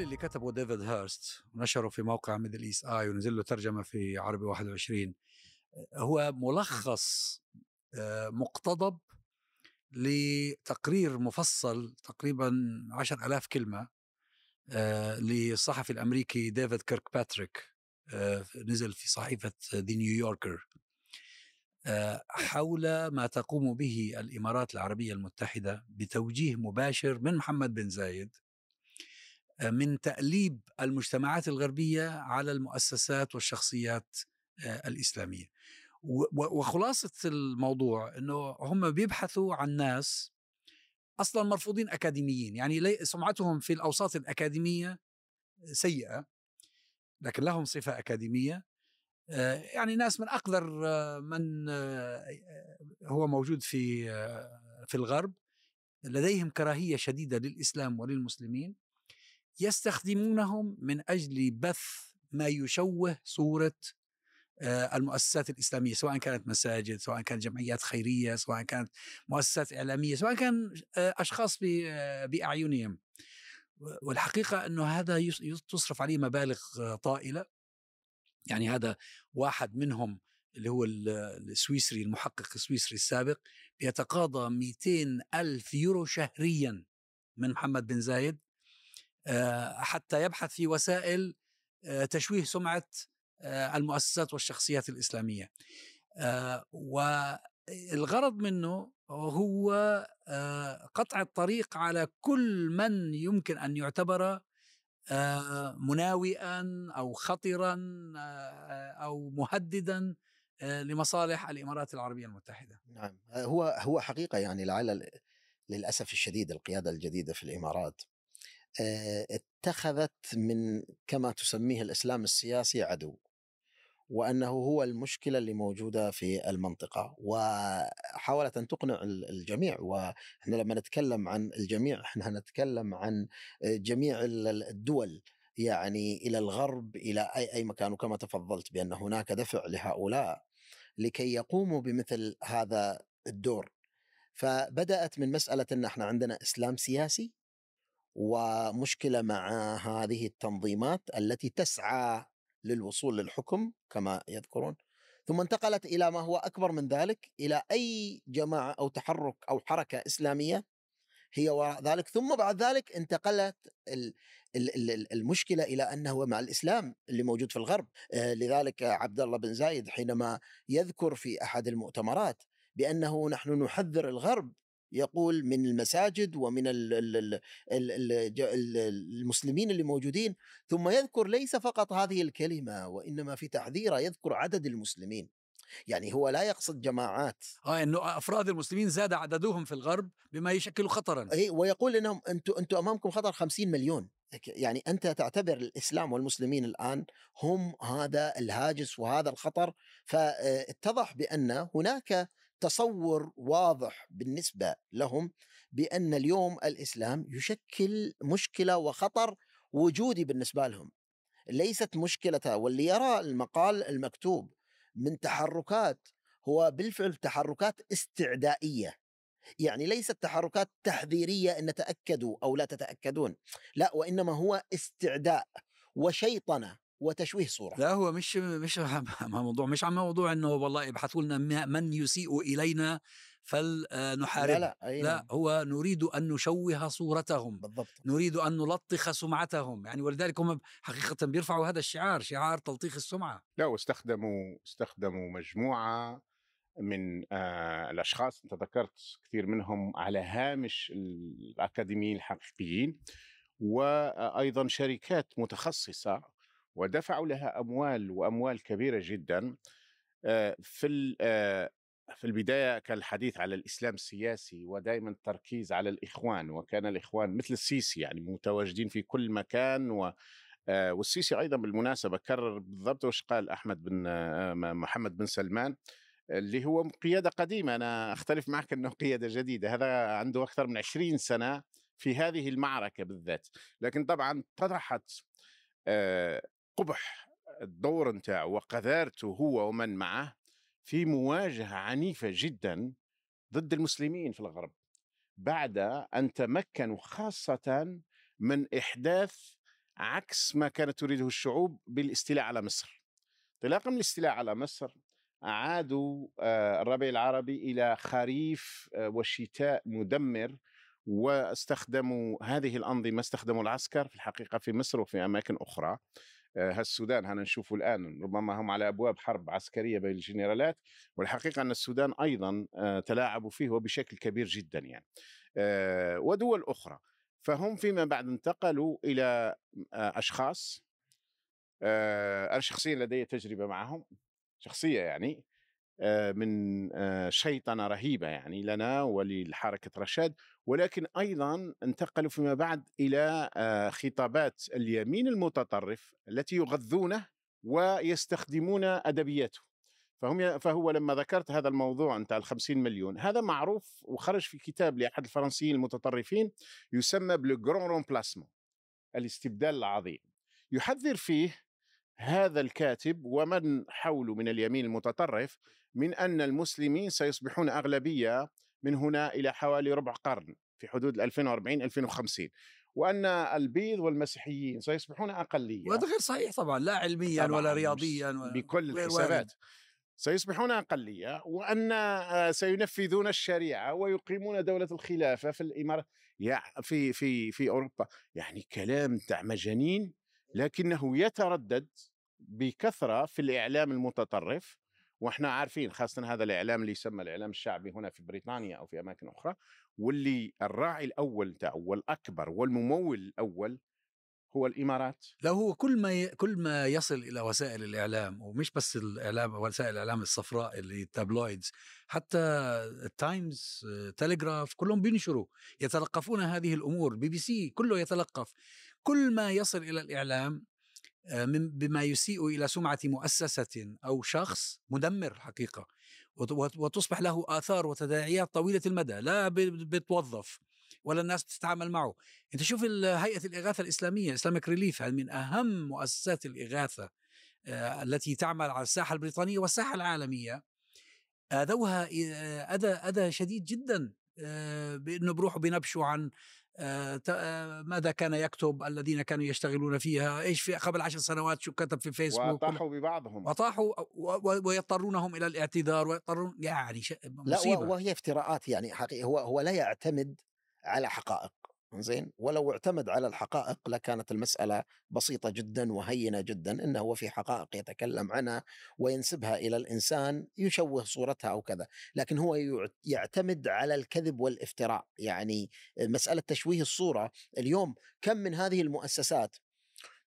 المقال اللي كتبه ديفيد هيرست ونشره في موقع ميدل إيست آي ونزل له ترجمة في عربي 21 هو ملخص آه، مقتضب لتقرير مفصل تقريبا عشر ألاف كلمة آه، للصحفي الأمريكي ديفيد كيرك باتريك آه، نزل في صحيفة دي نيويوركر حول ما تقوم به الإمارات العربية المتحدة بتوجيه مباشر من محمد بن زايد من تأليب المجتمعات الغربية على المؤسسات والشخصيات الإسلامية. وخلاصة الموضوع أنه هم بيبحثوا عن ناس أصلا مرفوضين أكاديميين يعني سمعتهم في الأوساط الأكاديمية سيئة لكن لهم صفة أكاديمية يعني ناس من أقدر من هو موجود في في الغرب لديهم كراهية شديدة للإسلام وللمسلمين. يستخدمونهم من أجل بث ما يشوه صورة المؤسسات الإسلامية سواء كانت مساجد سواء كانت جمعيات خيرية سواء كانت مؤسسات إعلامية سواء كان أشخاص بأعينهم. والحقيقة أنه هذا تصرف عليه مبالغ طائلة. يعني هذا واحد منهم اللي هو السويسري المحقق السويسري السابق بيتقاضى 200 ألف يورو شهريا من محمد بن زايد. حتى يبحث في وسائل تشويه سمعة المؤسسات والشخصيات الإسلامية. والغرض منه هو قطع الطريق على كل من يمكن أن يعتبر مناوئا أو خطرا أو مهددا لمصالح الإمارات العربية المتحدة. نعم. هو هو حقيقة يعني لعل للأسف الشديد القيادة الجديدة في الإمارات اتخذت من كما تسميه الإسلام السياسي عدو وأنه هو المشكلة اللي موجودة في المنطقة وحاولت أن تقنع الجميع وإحنا لما نتكلم عن الجميع إحنا نتكلم عن جميع الدول يعني إلى الغرب إلى أي أي مكان. وكما تفضلت بأن هناك دفع لهؤلاء لكي يقوموا بمثل هذا الدور. فبدأت من مسألة إن إحنا عندنا إسلام سياسي ومشكلة مع هذه التنظيمات التي تسعى للوصول للحكم كما يذكرون ثم انتقلت إلى ما هو أكبر من ذلك إلى أي جماعة أو تحرك أو حركة إسلامية هي وراء ذلك ثم بعد ذلك انتقلت المشكلة إلى أنه مع الإسلام اللي موجود في الغرب آه، لذلك عبد الله بن زايد حينما يذكر في أحد المؤتمرات بأنه نحن نحذر الغرب يقول من المساجد ومن المسلمين اللي موجودين ثم يذكر ليس فقط هذه الكلمة وإنما في تحذيره يذكر عدد المسلمين. يعني هو لا يقصد جماعات. آه إنه أفراد المسلمين زاد عددهم في الغرب بما يشكل خطرا. أي ويقول إنهم أنتم أنتم أمامكم خطر 50 مليون. يعني أنت تعتبر الإسلام والمسلمين الآن هم هذا الهاجس وهذا الخطر. فاتضح بأن هناك تصور واضح بالنسبة لهم بأن اليوم الإسلام يشكل مشكلة وخطر وجودي بالنسبة لهم. ليست مشكلة واللي يرى المقال المكتوب من تحركات هو بالفعل تحركات استعدائية. يعني ليست تحركات تحذيرية إن تأكدوا أو لا تتأكدون. لا وإنما هو استعداء وشيطنة. وتشويه صورة. لا هو مش مش موضوع مش عم موضوع إنه والله ابحثوا لنا من يسيء إلينا فلنحارب لا, لا, لا نعم. هو نريد أن نشوه صورتهم. بالضبط. نريد أن نلطخ سمعتهم. يعني ولذلك هم حقيقه بيرفعوا هذا الشعار شعار تلطيخ السمعة. لا واستخدموا استخدموا مجموعة من آه الأشخاص أنت ذكرت كثير منهم على هامش الأكاديميين الحقيقيين وأيضا شركات متخصصة ودفعوا لها أموال وأموال كبيرة جدا. في في البداية كان الحديث على الإسلام السياسي ودائما التركيز على الإخوان وكان الإخوان مثل السيسي يعني متواجدين في كل مكان و والسيسي أيضا بالمناسبة كرر بالضبط وش قال أحمد بن محمد بن سلمان اللي هو قيادة قديمة. أنا أختلف معك إنه قيادة جديدة. هذا عنده أكثر من 20 سنة في هذه المعركة بالذات. لكن طبعا طرحت قبح الدور نتاعه وقذارته هو ومن معه في مواجهة عنيفة جدا ضد المسلمين في الغرب بعد أن تمكنوا خاصة من إحداث عكس ما كانت تريده الشعوب بالاستيلاء على مصر. انطلاقا من الاستيلاء على مصر أعادوا آه، الربيع العربي إلى خريف آه، وشتاء مدمر واستخدموا هذه الأنظمة استخدموا العسكر في الحقيقة في مصر وفي أماكن أخرى. آه، السودان هنا نشوفه الآن ربما هم على أبواب حرب عسكرية بين الجنرالات والحقيقة أن السودان أيضا تلاعبوا فيه وبشكل كبير جدا يعني. ودول أخرى. فهم فيما بعد انتقلوا إلى أشخاص أنا شخصيا لدي تجربة معهم شخصية يعني من شيطنة رهيبة يعني لنا ولحركة رشاد. ولكن أيضا انتقلوا فيما بعد إلى خطابات اليمين المتطرف التي يغذونه ويستخدمون أدبياته. فهم فهو لما ذكرت هذا الموضوع انت ال 50 مليون هذا معروف وخرج في كتاب لأحد الفرنسيين المتطرفين يسمى بلو جرون رومبلاسمون الاستبدال العظيم. يحذر فيه هذا الكاتب ومن حوله من اليمين المتطرف من أن المسلمين سيصبحون أغلبية من هنا إلى حوالي ربع قرن في حدود 2040 2050 وأن البيض والمسيحيين سيصبحون أقلية. وهذا غير صحيح طبعا لا علميا طبعاً ولا رياضيا ولا بكل الحسابات. سيصبحون أقلية وأن آه، سينفذون الشريعة ويقيمون دولة الخلافة في الامارات في في في أوروبا. يعني كلام تاع مجانين لكنه يتردد بكثرة في الإعلام المتطرف وإحنا عارفين خاصه هذا الإعلام اللي يسمى الإعلام الشعبي هنا في بريطانيا أو في أماكن أخرى واللي الراعي الأول تاعه والأكبر والممول الأول هو الإمارات. لا هو كل ما ي... كل ما يصل إلى وسائل الإعلام ومش بس الإعلام وسائل الإعلام الصفراء اللي ال tabloids حتى التايمز تلغراف كلهم بينشروا يتلقفون هذه الأمور. بي بي سي كله يتلقف. كل ما يصل إلى الإعلام بما يسيء إلى سمعة مؤسسة أو شخص مدمر حقيقة وتصبح له آثار وتداعيات طويلة المدى لا بتوظف ولا الناس بتتعامل معه. أنت شوف هيئة الإغاثة الإسلامية اسلامك ريليف من أهم مؤسسات الإغاثة آه، التي تعمل على الساحة البريطانية والساحة العالمية. اذوها اذى اذى شديد جدا آه، بأنه بروحوا بينبشوا عن آه، آه، ماذا كان يكتب الذين كانوا يشتغلون فيها؟ إيش في قبل عشر سنوات شو كتب في فيسبوك وطاحوا ببعضهم. وطاحوا ويضطرونهم إلى الاعتذار ويضطرون يعني مصيبة. لا وهي افتراءات يعني حقيقة هو هو لا يعتمد على حقائق. زين؟ ولو اعتمد على الحقائق لكانت المسألة بسيطة جدا وهينة جدا إنه هو في حقائق يتكلم عنها وينسبها إلى الإنسان يشوه صورتها أو كذا. لكن هو يعتمد على الكذب والافتراء. يعني مسألة تشويه الصورة اليوم كم من هذه المؤسسات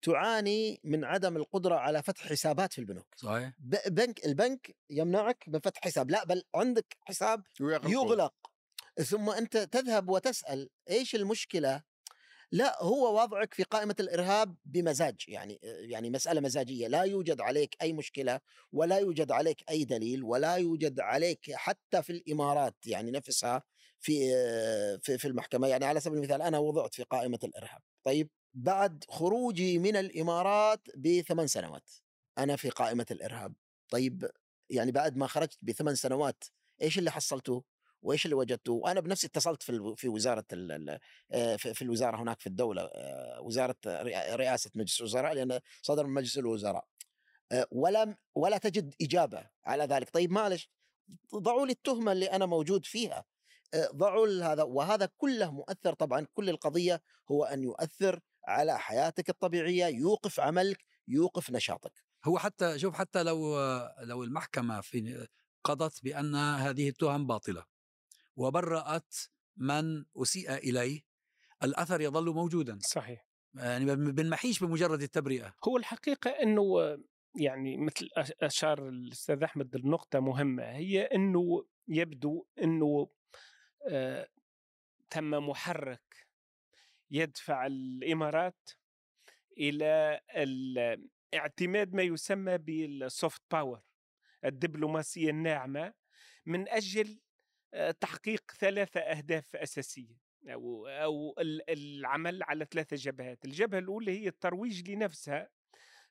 تعاني من عدم القدرة على فتح حسابات في البنوك؟ صحيح. بنك البنك يمنعك من فتح حساب. لا بل عندك حساب يغلق. ثم أنت تذهب وتسأل إيش المشكلة؟ لا هو وضعك في قائمة الإرهاب بمزاج يعني يعني مسألة مزاجية لا يوجد عليك أي مشكلة ولا يوجد عليك أي دليل ولا يوجد عليك حتى في الإمارات يعني نفسها في في في المحكمة يعني على سبيل المثال أنا وضعت في قائمة الإرهاب طيب بعد خروجي من الإمارات بثمان سنوات أنا في قائمة الإرهاب طيب يعني بعد ما خرجت بثمان سنوات إيش اللي حصلته؟ وإيش اللي وجدته؟ وأنا بنفسي اتصلت في في وزارة آه، في الوزارة هناك في الدولة آه، وزارة رئاسة مجلس الوزراء لأن صدر من مجلس الوزراء. آه، ولم ولا تجد إجابة على ذلك. طيب معلش ضعوا لي التهمة اللي أنا موجود فيها. ضعوا هذا وهذا كله مؤثر طبعا. كل القضية هو أن يؤثر على حياتك الطبيعية يوقف عملك يوقف نشاطك. هو حتى شوف حتى لو لو المحكمة في قضت بأن هذه التهم باطلة. وبرأت من أسيء إليه الأثر يظل موجودا. صحيح. يعني بنمحيش بمجرد التبرئة. هو الحقيقة أنه يعني مثل أشار الأستاذ أحمد النقطة مهمة هي أنه يبدو أنه آه تم محرك يدفع الإمارات إلى اعتماد ما يسمى بال soft power الدبلوماسية الناعمة من أجل تحقيق ثلاثة أهداف أساسية أو أو العمل على ثلاثة جبهات، الجبهة الأولى هي الترويج لنفسها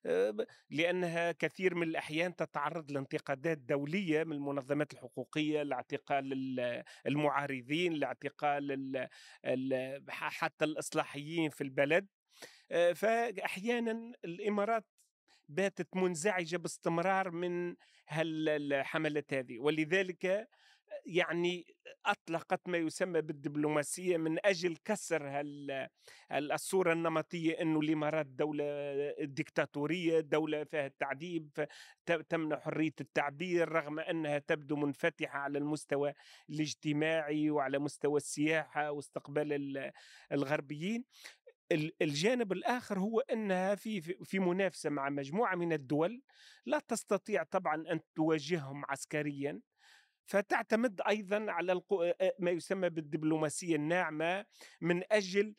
آه، لأنها كثير من الأحيان تتعرض لانتقادات دولية من المنظمات الحقوقية لاعتقال المعارضين لاعتقال حتى الإصلاحيين في البلد. آه، فاحيانا الإمارات باتت منزعجة باستمرار من هالحملات هذه. ولذلك يعني أطلقت ما يسمى بالدبلوماسية من أجل كسر هال الصورة النمطية إنه الامارات دولة ديكتاتورية دولة فيها التعذيب تمنع حرية التعبير رغم إنها تبدو منفتحة على المستوى الاجتماعي وعلى مستوى السياحة واستقبال الغربيين. الجانب الآخر هو إنها في في منافسة مع مجموعة من الدول لا تستطيع طبعا أن تواجههم عسكريا. فتعتمد أيضا على ما يسمى بالدبلوماسية الناعمة من أجل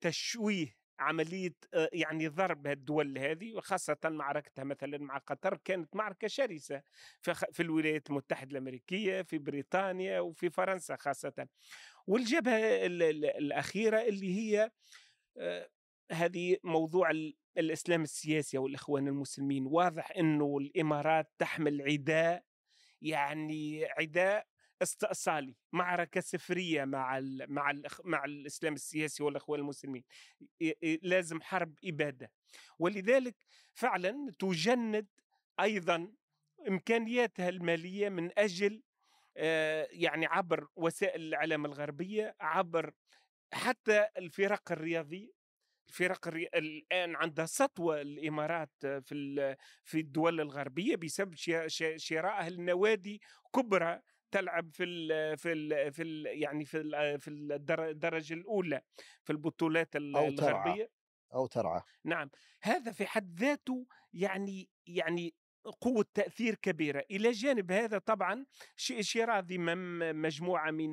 تشويه عملية يعني ضرب الدول هذه وخاصة معركتها مثلا مع قطر كانت معركة شرسة في الولايات المتحدة الأمريكية في بريطانيا وفي فرنسا خاصة. والجبهة الأخيرة اللي هي هذه موضوع الإسلام السياسي أو الإخوان المسلمين. واضح أنه الإمارات تحمل عداء يعني عداء استئصالي معركة سفرية مع ال مع ال مع الإسلام السياسي والإخوان المسلمين. لازم حرب إبادة. ولذلك فعلا تجند أيضا إمكانياتها المالية من أجل يعني عبر وسائل الإعلام الغربية عبر حتى الفرق الرياضية الفرق الري... الآن عندها سطوة الإمارات في في الدول الغربية بسبب شرائها النوادي كبرى تلعب في ال في ال في ال يعني في ال في الدرجة الأولى في البطولات أو الغربية ترعى. أو ترعى نعم هذا في حد ذاته يعني يعني قوة تأثير كبيرة إلى جانب هذا طبعا شيرازي ضمن مجموعة من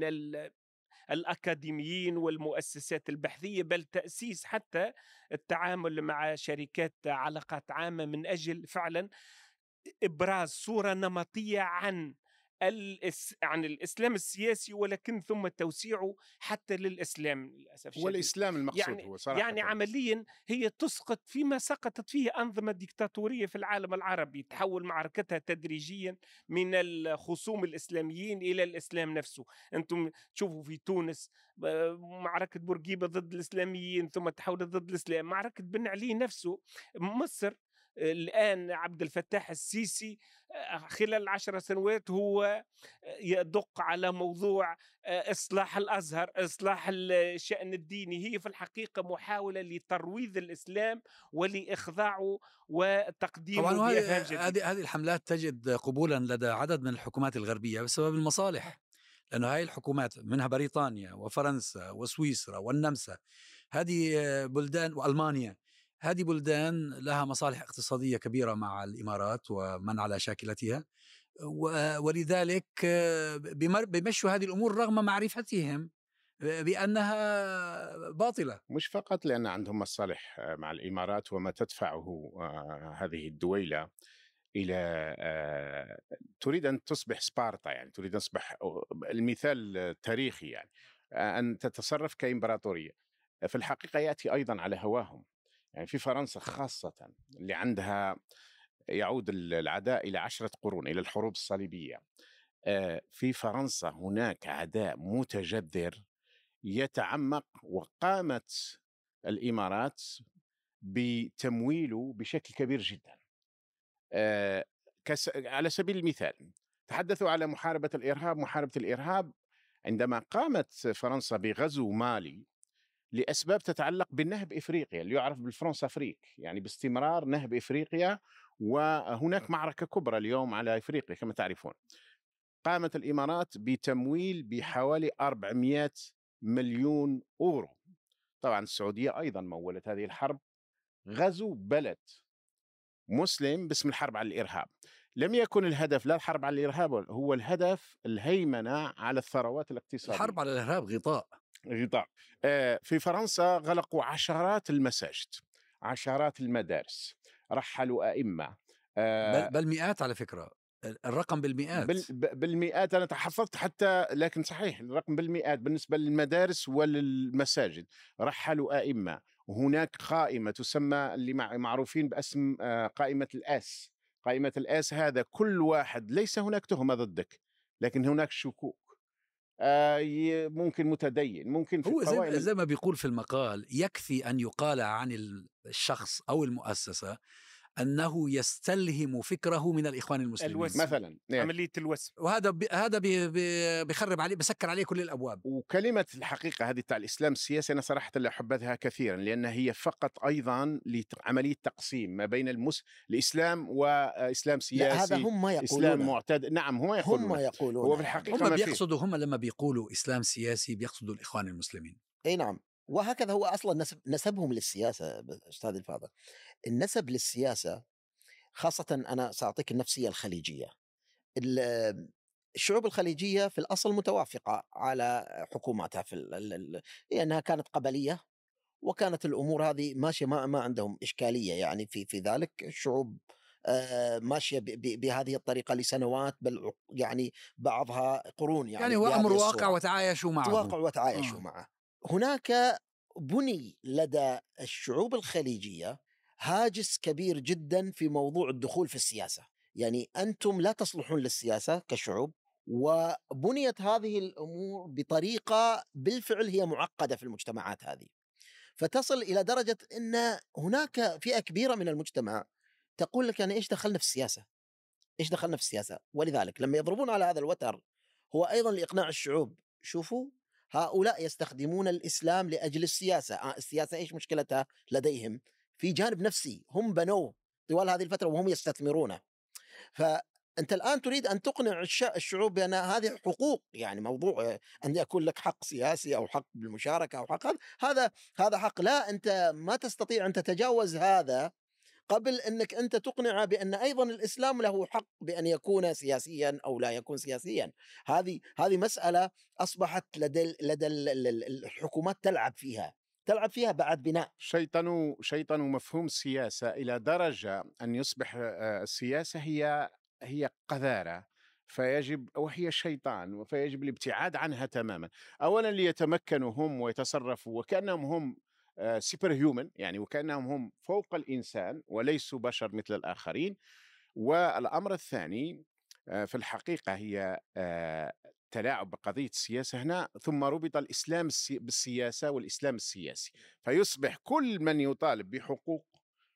الأكاديميين والمؤسسات البحثية بل تأسيس حتى التعامل مع شركات علاقات عامة من أجل فعلا إبراز صورة نمطية عن الإس... عن الإسلام السياسي ولكن ثم توسيعه حتى للإسلام للأسف هو الإسلام المقصود يعني هو صراحة. يعني عمليا هي تسقط فيما سقطت فيه أنظمة ديكتاتورية في العالم العربي تحول معركتها تدريجيا من الخصوم الإسلاميين إلى الإسلام نفسه. أنتم تشوفوا في تونس معركة بورقيبة ضد الإسلاميين ثم تحولت ضد الإسلام. معركة بن علي نفسه مصر الآن عبد الفتاح السيسي خلال العشر سنوات هو يدق على موضوع إصلاح الأزهر إصلاح الشأن الديني هي في الحقيقة محاولة لترويض الإسلام ولإخضاعه وتقديمه طبعا هذه هذه الحملات تجد قبولا لدى عدد من الحكومات الغربية بسبب المصالح لأنه هاي الحكومات منها بريطانيا وفرنسا وسويسرا والنمسا هذه بلدان وألمانيا. هذه بلدان لها مصالح اقتصادية كبيرة مع الإمارات ومن على شاكلتها ولذلك بيمشوا هذه الأمور رغم معرفتهم بأنها باطلة. مش فقط لأن عندهم مصالح مع الإمارات وما تدفعه هذه الدويلة إلى تريد أن تصبح سبارتا يعني تريد أن تصبح المثال التاريخي يعني أن تتصرف كإمبراطورية. في الحقيقة يأتي أيضا على هواهم. يعني في فرنسا خاصة اللي عندها يعود العداء إلى عشرة قرون إلى الحروب الصليبية. في فرنسا هناك عداء متجذر يتعمق وقامت الإمارات بتمويله بشكل كبير جدا. على سبيل المثال تحدثوا على محاربة الإرهاب. محاربة الإرهاب عندما قامت فرنسا بغزو مالي لأسباب تتعلق بالنهب إفريقيا اللي يعرف بالفرنس افريك يعني باستمرار نهب إفريقيا وهناك معركة كبرى اليوم على إفريقيا كما تعرفون. قامت الإمارات بتمويل بحوالي 400 مليون أورو. طبعا السعودية أيضا مولت هذه الحرب غزو بلد مسلم باسم الحرب على الإرهاب. لم يكن الهدف لا الحرب على الإرهاب هو الهدف الهيمنة على الثروات الاقتصادية. الحرب على الإرهاب غطاء غطاء في فرنسا غلقوا عشرات المساجد عشرات المدارس رحلوا أئمة بل, بل مئات على فكرة الرقم بالمئات. بال بالمئات أنا تحفظت حتى لكن صحيح الرقم بالمئات بالنسبة للمدارس وللمساجد. رحلوا أئمة وهناك قائمة تسمى اللي معروفين باسم قائمة الآس. قائمة الآس هذا كل واحد ليس هناك تهمة ضدك لكن هناك شكوك آه، ممكن متدين ممكن في هو زي, زي ما بيقول في المقال يكفي أن يقال عن ال- الشخص أو المؤسسة أنه يستلهم فكره من الإخوان المسلمين. الوسم. مثلا يعني عملية الوسم. وهذا بي هذا بي بي بيخرب عليه بسكر عليه كل الأبواب. وكلمة الحقيقة هذه تاع الإسلام السياسي أنا صراحة لا أحبذها كثيرا لأن هي فقط أيضا لعملية تقسيم ما بين المس... الإسلام وإسلام سياسي لا هذا هم ما إسلام يقولون. معتاد نعم هم هم يقولون. يقولون هو في الحقيقة هم ما فيه. بيقصدوا هم لما بيقولوا إسلام سياسي بيقصدوا الإخوان المسلمين. أي نعم. وهكذا هو أصلا نسب نسبهم للسياسة أستاذ الفاضل. النسب للسياسة خاصه أنا سأعطيك النفسية الخليجية. ال- الشعوب الخليجية في الأصل متوافقة على حكوماتها في لأنها كانت قبلية وكانت الأمور هذه ماشية ما ما عندهم إشكالية يعني في في ذلك. الشعوب آه، ماشية ب- ب- بهذه الطريقة لسنوات بل يعني بعضها قرون يعني, يعني, هو أمر واقع. وتعايشوا معه. تواقع وتعايشوا آه. معه. هناك بني لدى الشعوب الخليجية هاجس كبير جدا في موضوع الدخول في السياسة يعني أنتم لا تصلحون للسياسة كشعوب وبنيت هذه الأمور بطريقة بالفعل هي معقدة في المجتمعات هذه فتصل إلى درجة إن هناك فئة كبيرة من المجتمع تقول لك يعني إيش دخلنا في السياسة؟ إيش دخلنا في السياسة؟ ولذلك لما يضربون على هذا الوتر هو أيضا لإقناع الشعوب شوفوا هؤلاء يستخدمون الإسلام لأجل السياسة، آه السياسة إيش مشكلتها لديهم؟ في جانب نفسي هم بنوه طوال هذه الفترة وهم يستثمرونه. فأنت الآن تريد أن تقنع الش- الشعوب بأن هذه حقوق يعني موضوع آه، أن يكون لك حق سياسي أو حق بالمشاركة أو حق هذا هذا حق لا أنت ما تستطيع أن تتجاوز هذا قبل إنك أنت تقنع بأن أيضا الإسلام له حق بأن يكون سياسيا أو لا يكون سياسيا. هذه هذه مسألة أصبحت لدى لدى ال- ال- ال- الحكومات تلعب فيها تلعب فيها بعد بناء. شيطنوا شيطنوا مفهوم السياسة إلى درجة أن يصبح آه، السياسة هي هي قذارة فيجب وهي شيطان فيجب الابتعاد عنها تماما. أولا ليتمكنوا هم ويتصرفوا وكأنهم هم سوبر هيومن يعني وكأنهم هم فوق الإنسان وليسوا بشر مثل الآخرين. والأمر الثاني آه، في الحقيقة هي آه، تلاعب بقضية السياسة هنا ثم ربط الإسلام السي- بالسياسة والإسلام السياسي. فيصبح كل من يطالب بحقوق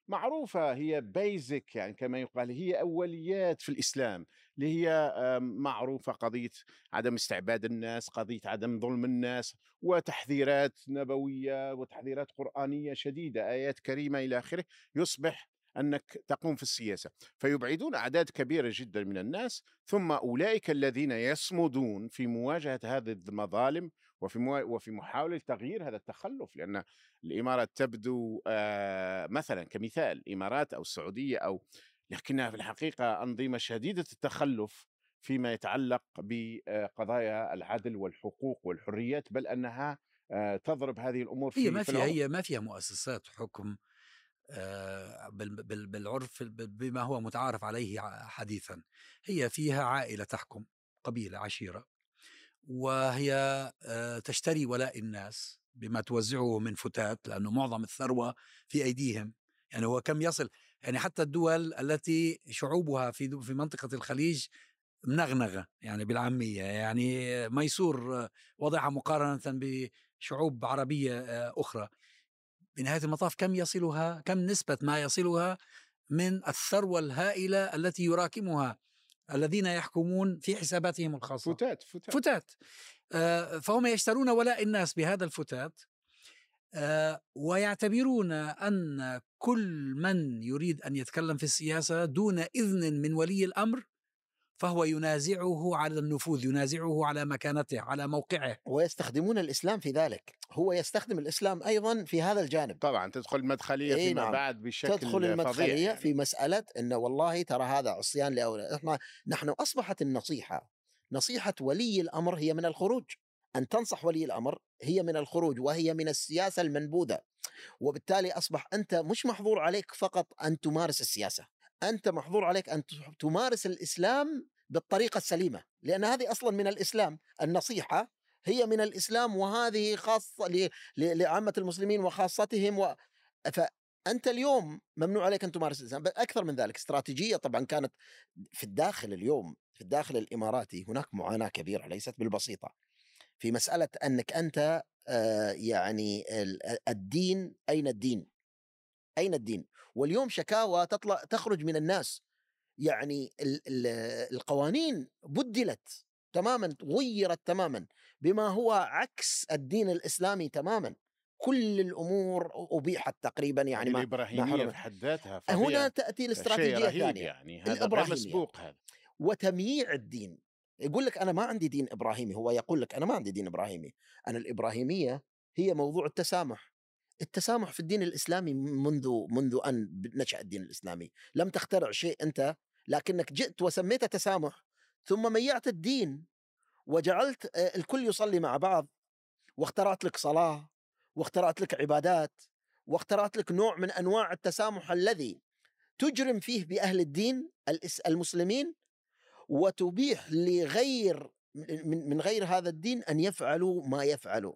معروفة هي بيزك يعني كما يقال هي أوليات في الإسلام. اللي هي آم، معروفة قضية عدم استعباد الناس قضية عدم ظلم الناس وتحذيرات نبوية وتحذيرات قرآنية شديدة آيات كريمة إلى آخره يصبح أنك تقوم في السياسة فيبعدون أعداد كبيرة جدا من الناس ثم أولئك الذين يصمدون في مواجهة هذه المظالم وفي. وفي محاولة تغيير هذا التخلف لأن الإمارات تبدو آه مثلا كمثال الإمارات أو السعودية أو لكنها في الحقيقة أنظمة شديدة التخلف فيما يتعلق بقضايا العدل والحقوق والحريات بل أنها آه تضرب هذه الأمور في هي ما في فيها. هي ما فيها مؤسسات حكم آه، بال- بال- بالعرف بما هو متعارف عليه حديثا هي فيها عائلة تحكم قبيلة عشيرة وهي آه، تشتري ولاء الناس بما توزعه من فتات لأنه معظم الثروة في أيديهم يعني هو كم يصل يعني حتى الدول التي شعوبها في في منطقة الخليج منغنغة يعني بالعامية يعني ميسور وضعها مقارنة بشعوب عربية آه، أخرى. بنهاية المطاف كم يصلها كم نسبة ما يصلها من الثروة الهائلة التي يراكمها الذين يحكمون في حساباتهم الخاصة؟ فتات فتات. فتات. آه، فهم يشترون ولاء الناس بهذا الفتات ويعتبرون أن كل من يريد أن يتكلم في السياسة دون إذن من ولي الأمر فهو ينازعه على النفوذ ينازعه على مكانته على موقعه. ويستخدمون الإسلام في ذلك. هو يستخدم الإسلام أيضا في هذا الجانب. طبعا تدخل المدخلية إيه فيما نعم. بعد بشكل تدخل فظيع المدخلية يعني. في مسألة إن والله ترى هذا عصيان لاولاد إحنا نحن أصبحت النصيحة. نصيحة ولي الأمر هي من الخروج. أن تنصح ولي الأمر هي من الخروج وهي من السياسة المنبوذة. وبالتالي أصبح أنت مش محظور عليك فقط أن تمارس السياسة أنت محظور عليك أن تمارس الإسلام بالطريقة السليمة لأن هذه أصلا من الإسلام. النصيحة هي من الإسلام وهذه خاصة ل- ل- لعامة المسلمين وخاصتهم و... فأنت اليوم ممنوع عليك أن تمارس الإسلام. بل أكثر من ذلك استراتيجية طبعا كانت في الداخل اليوم في الداخل الإماراتي هناك معاناة كبيرة ليست بالبسيطة. في مسألة أنك أنت آه، يعني ال- الدين أين الدين؟ أين الدين؟ واليوم شكاوى تطلع تخرج من الناس يعني ال- ال- القوانين بدلت تماما غيرت تماما بما هو عكس الدين الإسلامي تماما كل الأمور أبيحت تقريبا يعني يعني ما الإبراهيمية حرمت. في حد ذاتها هنا. تأتي الاستراتيجية الثانية يعني هذا غير الإبراهيمية. مسبوق هذا وتمييع الدين يقول لك أنا ما عندي دين إبراهيمي هو يقول لك أنا ما عندي دين إبراهيمي. أنا الإبراهيمية هي موضوع التسامح. التسامح في الدين الإسلامي منذ منذ أن نشأ الدين الإسلامي. لم تخترع شيء أنت لكنك جئت وسميته تسامح ثم ميعت الدين وجعلت الكل يصلي مع بعض واخترعت لك صلاة واخترعت لك عبادات واخترعت لك نوع من أنواع التسامح الذي تجرم فيه بأهل الدين المسلمين وتبيح لغير من من غير هذا الدين أن يفعلوا ما يفعلوا.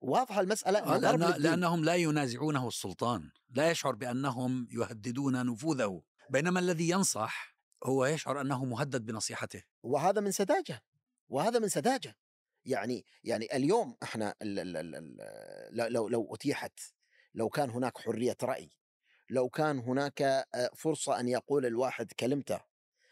واضحه المسألة آه، لأن. لأنهم لا ينازعونه السلطان. لا يشعر بأنهم يهددون نفوذه. بينما الذي ينصح هو يشعر أنه مهدد بنصيحته. وهذا من سذاجة. وهذا من سذاجة. يعني يعني اليوم إحنا لو لو أتيحت لو كان هناك حرية رأي لو كان هناك آه، فرصة أن يقول الواحد كلمته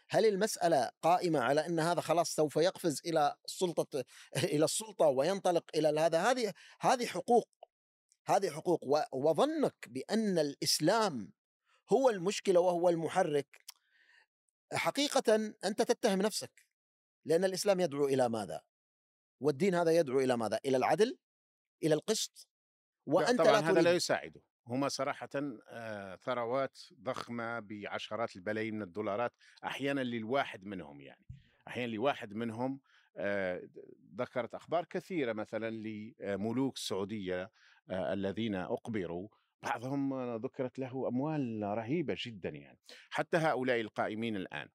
هل المسألة قائمة على إن هذا خلاص سوف يقفز إلى السلطه إلى السلطة وينطلق إلى هذا هذه هذه حقوق هذه حقوق وظنك بأن الإسلام هو المشكلة وهو المحرك حقيقة أنت تتهم نفسك لأن الإسلام يدعو إلى ماذا؟ والدين هذا يدعو إلى ماذا؟ إلى العدل؟ إلى القسط؟ لا وأنت طبعا لا هذا لا يساعده هما صراحة ثروات ضخمة بعشرات البلايين من الدولارات أحيانا للواحد منهم يعني. أحيانا لواحد منهم ذكرت أخبار كثيرة مثلا لملوك السعودية الذين أقبروا. بعضهم ذكرت له أموال رهيبة جدا يعني. حتى هؤلاء القائمين الآن.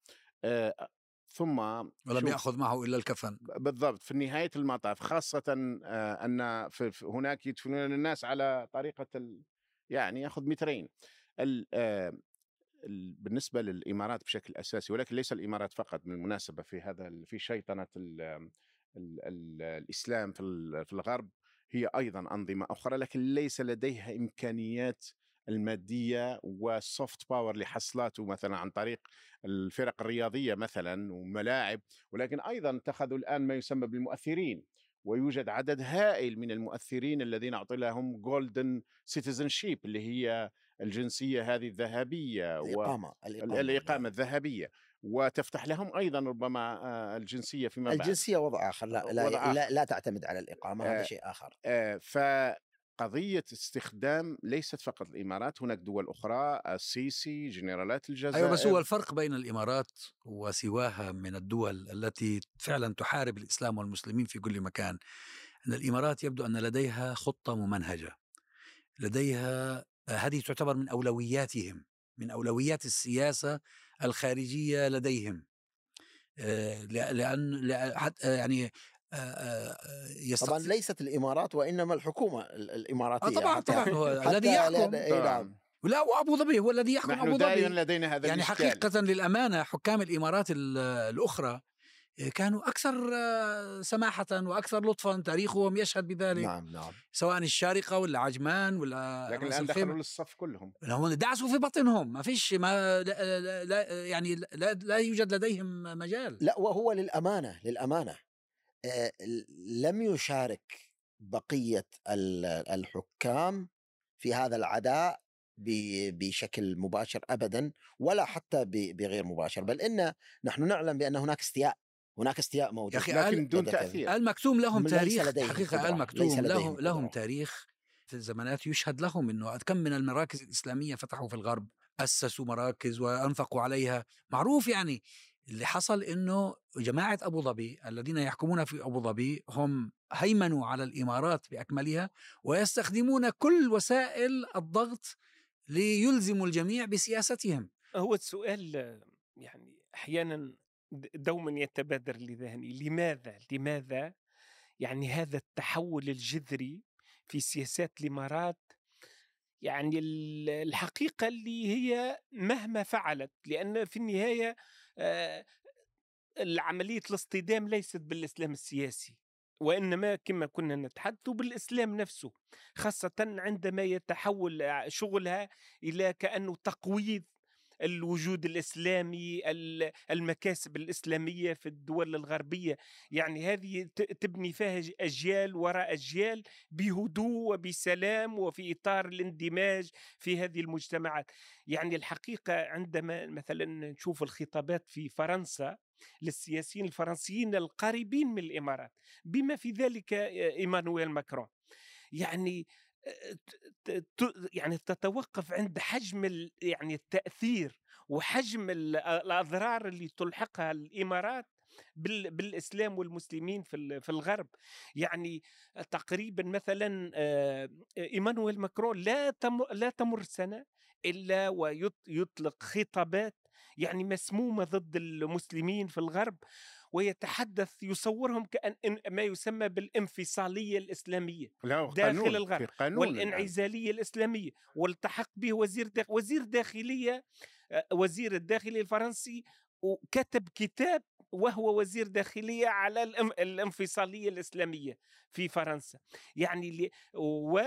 ثم ولم يأخذ معه إلا الكفن. بالضبط. في نهاية المطاف خاصة أن في في- هناك يدفنون الناس على طريقة ال يعني ياخذ مترين. آه، ال- بالنسبة للإمارات بشكل أساسي ولكن ليس الإمارات فقط بالمناسبة في هذا في شيطنة ال ال ال الإسلام في في الغرب هي أيضا أنظمة أخرى لكن ليس لديها إمكانيات المادية وال soft power لحصلاته مثلا عن طريق الفرق الرياضية مثلا وملاعب ولكن أيضا اتخذوا الآن ما يسمى بالمؤثرين. ويوجد عدد هائل من المؤثرين الذين اعطي لهم golden citizenship اللي هي الجنسية هذه الذهبية الإقامة الإقامة, الإقامة الذهبية. وتفتح لهم أيضا ربما آه، الجنسية فيما بعد. الجنسية وضع آخر لا لا, وضع لا, لا تعتمد على الإقامة هذا آه، شيء آخر. آه، فقضية استخدام ليست فقط الإمارات هناك دول أخرى السيسي جنرالات الجزائر. أيوة بس هو الفرق بين الإمارات وسواها من الدول التي فعلا تحارب الإسلام والمسلمين في كل مكان أن الإمارات يبدو أن لديها خطة ممنهجة. لديها هذه تعتبر من أولوياتهم من أولويات السياسة الخارجية لديهم. آه، لأ- لأن يعني آه، آه، طبعا ليست الإمارات وإنما الحكومة ال- الإماراتية آه طبعا طبعا هو الذي يحكم. لا- نعم. لا وأبو ظبي هو الذي يحكم أبو ظبي. لدينا هذا يعني الإشكال. حقيقة للأمانة حكام الإمارات ال- الأخرى كانوا أكثر آه، سماحة وأكثر لطفا تاريخهم يشهد بذلك. نعم نعم. سواء الشارقة ولا عجمان ولا لكن الخيمة. دخلوا للصف كلهم. هم دعسوا في بطنهم. ما فيش ما لا, لا, يعني لا, لا يوجد لديهم مجال. لا وهو للأمانة للأمانة. آه، لم يشارك بقية ال- الحكام في هذا العداء ب- بشكل مباشر ابدا ولا حتى ب- بغير مباشر بل إن نحن نعلم بأن هناك استياء هناك استياء موجود يا أخي لكن دون. تأثير المكتوم لهم تاريخ قدرة. المكتوم لهم لهم. تاريخ في الزمانات يشهد لهم إنه كم من المراكز الإسلامية فتحوا في الغرب أسسوا مراكز وأنفقوا عليها معروف يعني اللي حصل إنه جماعة أبو ظبي الذين يحكمون في أبو ظبي هم هيمنوا على الإمارات بأكملها ويستخدمون كل وسائل الضغط ليلزموا الجميع بسياستهم. هو السؤال يعني أحيانا دوما يتبادر لذهني. لماذا؟ لماذا يعني هذا التحول الجذري في سياسات الإمارات يعني ال- الحقيقة اللي هي مهما فعلت لأن في النهاية آه، العملية الاصطدام ليست بالإسلام السياسي وإنما كما كنا نتحدث بالإسلام نفسه خاصة عندما يتحول شغلها إلى كأنه تقويض الوجود الإسلامي المكاسب الإسلامية في الدول الغربية. يعني هذه تبني فيها أجيال وراء أجيال بهدوء وبسلام وفي إطار الاندماج في هذه المجتمعات. يعني الحقيقة عندما مثلا نشوف الخطابات في فرنسا للسياسيين الفرنسيين القريبين من الإمارات بما في ذلك إيمانويل ماكرون. يعني يعني تتوقف عند حجم يعني التأثير وحجم الأضرار اللي تلحقها الإمارات بالإسلام والمسلمين في الغرب. يعني تقريبا مثلا إيمانويل ماكرون لا لا تمر سنة إلا ويطلق خطابات يعني مسمومة ضد المسلمين في الغرب. ويتحدث يصورهم كأن ما يسمى بالانفصالية الإسلامية لا داخل الغرب والانعزالية الإسلامية والتحق به وزير داخل وزير داخلية آه، وزير الداخلية الفرنسي وكتب كتاب وهو وزير داخلية على الانفصالية الإسلامية في فرنسا. يعني و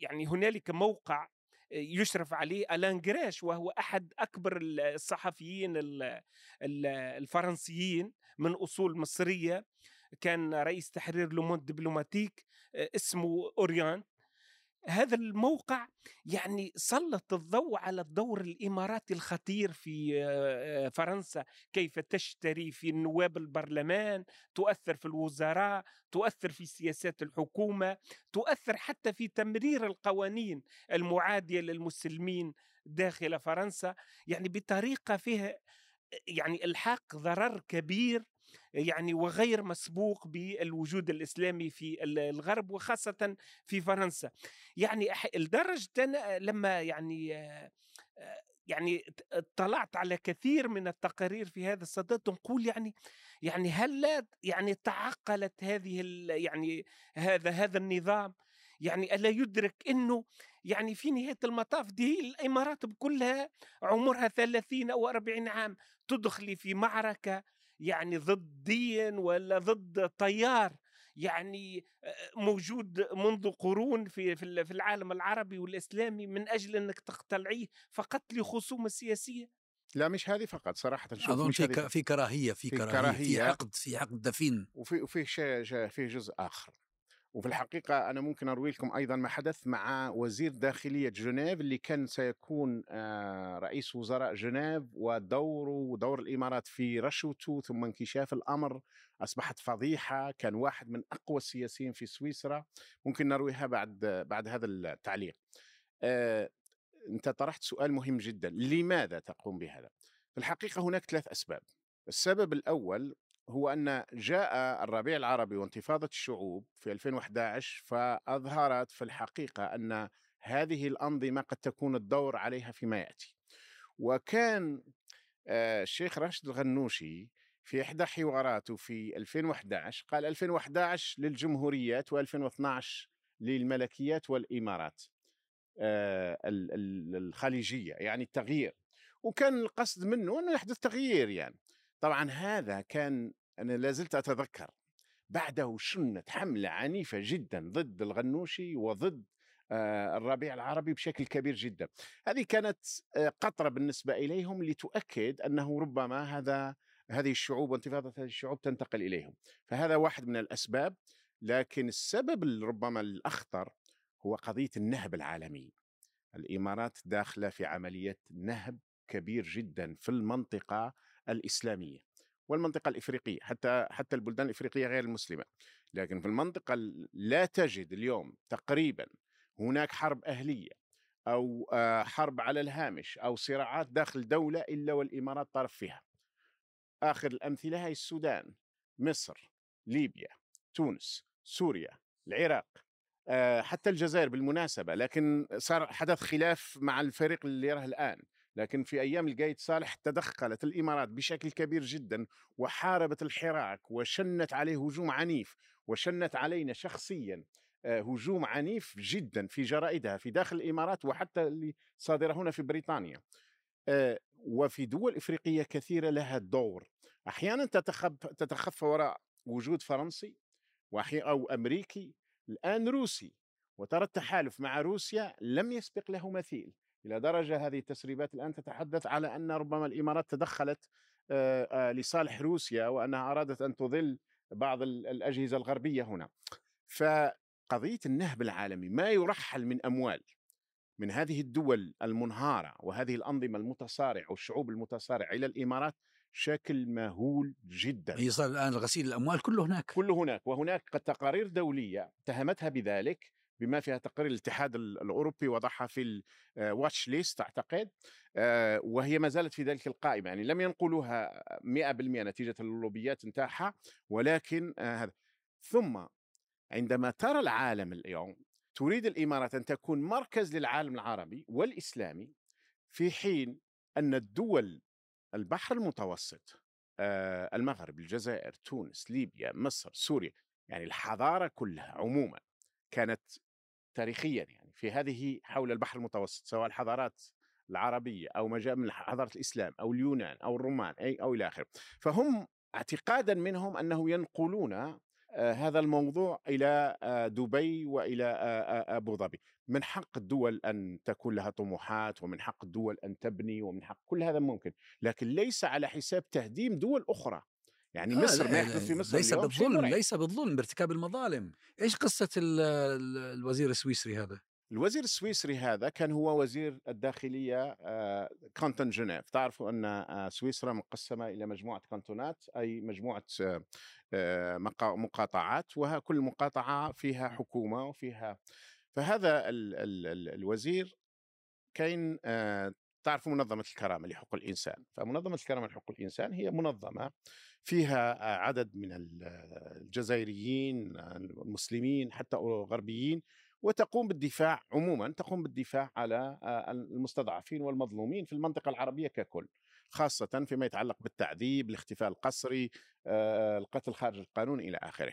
يعني هنالك موقع يشرف عليه ألان جراش وهو أحد أكبر الصحفيين الفرنسيين من أصول مصرية. كان رئيس تحرير لوموند دبلوماتيك اسمه أوريان. هذا الموقع يعني سلط الضوء على الدور الإماراتي الخطير في آه، فرنسا. كيف تشتري في نواب البرلمان تؤثر في الوزراء تؤثر في سياسات الحكومة تؤثر حتى في تمرير القوانين المعادية للمسلمين داخل فرنسا. يعني بطريقة فيها يعني إلحاق ضرر كبير يعني وغير مسبوق بالوجود الإسلامي في الغرب وخاصة في فرنسا. يعني لدرجة لما يعني يعني اطلعت على كثير من التقارير في هذا الصدد نقول يعني يعني هل يعني تعقلت هذه يعني هذا هذا النظام؟ يعني ألا يدرك إنه يعني في نهاية المطاف دي الإمارات بكلها عمرها 30 أو 40 عام تدخلي في معركة يعني ضد دين ولا ضد تيار يعني موجود منذ قرون في في العالم العربي والإسلامي من أجل إنك تقتلعيه فقط لخصومة سياسية؟ لا مش هذه فقط صراحة شوف أظن في, ك... في كراهية في, في كراهية, كراهية. في عقد في عقد دفين. وفي وفي شيء في جزء آخر. وفي الحقيقة أنا ممكن أروي لكم أيضا ما حدث مع وزير داخلية جنيف اللي كان سيكون آه، رئيس وزراء جنيف ودوره ودور الإمارات في رشوته ثم انكشاف الأمر. أصبحت فضيحة كان واحد من أقوى السياسيين في سويسرا. ممكن نرويها بعد بعد هذا التعليق. آه، أنت طرحت سؤال مهم جدا. لماذا تقوم بهذا؟ في الحقيقة هناك ثلاث أسباب. السبب الأول هو أن جاء الربيع العربي وانتفاضة الشعوب في 2011 فأظهرت في الحقيقة أن هذه الأنظمة قد تكون الدور عليها فيما يأتي. وكان آه، الشيخ راشد الغنوشي في إحدى حواراته في 2011 قال 2011 للجمهوريات و2012 للملكيات والإمارات آه، الخليجية يعني التغيير. وكان القصد منه أنه يحدث تغيير يعني. طبعا هذا كان أنا لازلت أتذكر. بعده شنت حملة عنيفة جدا ضد الغنوشي وضد آه، الربيع العربي بشكل كبير جدا. هذه كانت آه، قطرة بالنسبة إليهم لتؤكد أنه ربما هذا هذه الشعوب وانتفاضة هذه الشعوب تنتقل إليهم. فهذا واحد من الأسباب لكن السبب ربما الأخطر هو قضية النهب العالمي. الإمارات داخلة في عملية نهب كبير جدا في المنطقة الإسلامية والمنطقة الإفريقية حتى حتى البلدان الإفريقية غير المسلمة. لكن في المنطقة لا تجد اليوم تقريبا هناك حرب أهلية أو آه، حرب على الهامش أو صراعات داخل دولة إلا والإمارات طرف فيها. آخر الأمثلة هي السودان مصر ليبيا تونس سوريا العراق آه، حتى الجزائر بالمناسبة لكن صار حدث خلاف مع الفريق اللي يراه الآن. لكن في أيام القايد صالح تدخلت الإمارات بشكل كبير جدا وحاربت الحراك وشنت عليه هجوم عنيف وشنت علينا شخصيا آه، هجوم عنيف جدا في جرائدها في داخل الإمارات وحتى اللي صادرة هنا في بريطانيا آه، وفي دول إفريقية كثيرة لها دور. أحيانا تتخفى وراء وجود فرنسي أو أمريكي الآن روسي وترى التحالف مع روسيا لم يسبق له مثيل. إلى درجة هذه التسريبات الآن تتحدث على أن ربما الإمارات تدخلت آه، آه، لصالح روسيا وأنها أرادت أن تضل بعض الأجهزة الغربية هنا. فقضية النهب العالمي ما يرحل من أموال من هذه الدول المنهارة وهذه الأنظمة المتصارعة والشعوب المتصارعة إلى الإمارات شكل مهول جدا. هي صار الآن غسيل الأموال كله هناك. كله هناك وهناك تقارير دولية اتهمتها بذلك بما فيها تقرير الاتحاد الأوروبي وضعها في الواتش ليست أعتقد آه، وهي ما زالت في ذلك القائمة. يعني لم ينقلوها 100% نتيجة اللوبيات نتاعها ولكن آه، هذا. ثم عندما ترى العالم اليوم تريد الإمارات أن تكون مركز للعالم العربي والإسلامي في حين أن الدول البحر المتوسط آه، المغرب الجزائر تونس ليبيا مصر سوريا يعني الحضارة كلها عموما كانت تاريخيا يعني في هذه حول البحر المتوسط سواء الحضارات العربية أو ما جاء من حضارة الإسلام أو اليونان أو الرومان أي أو إلى آخره. فهم اعتقادا منهم أنه ينقلون آه، هذا الموضوع إلى آه، دبي وإلى آه، أبو ظبي. من حق الدول أن تكون لها طموحات ومن حق الدول أن تبني ومن حق كل هذا ممكن. لكن ليس على حساب تهديم دول أخرى. يعني مصر ما يحدث في مصر ليس بالظلم ليس بالظلم بارتكاب المظالم. إيش قصة الوزير السويسري هذا؟ الوزير السويسري هذا كان هو وزير الداخلية كانتون جنيف. تعرفوا أن سويسرا مقسمة إلى مجموعة كانتونات أي مجموعة مقاطعات وكل مقاطعة فيها حكومة وفيها فهذا ال ال ال الوزير كان تعرفوا منظمة الكرامة لحقوق الإنسان. فمنظمة الكرامة لحقوق الإنسان هي منظمة فيها عدد من الجزائريين المسلمين حتى غربيين وتقوم بالدفاع عموما تقوم بالدفاع على المستضعفين والمظلومين في المنطقة العربية ككل خاصة فيما يتعلق بالتعذيب الاختفاء القسري القتل خارج القانون إلى آخره.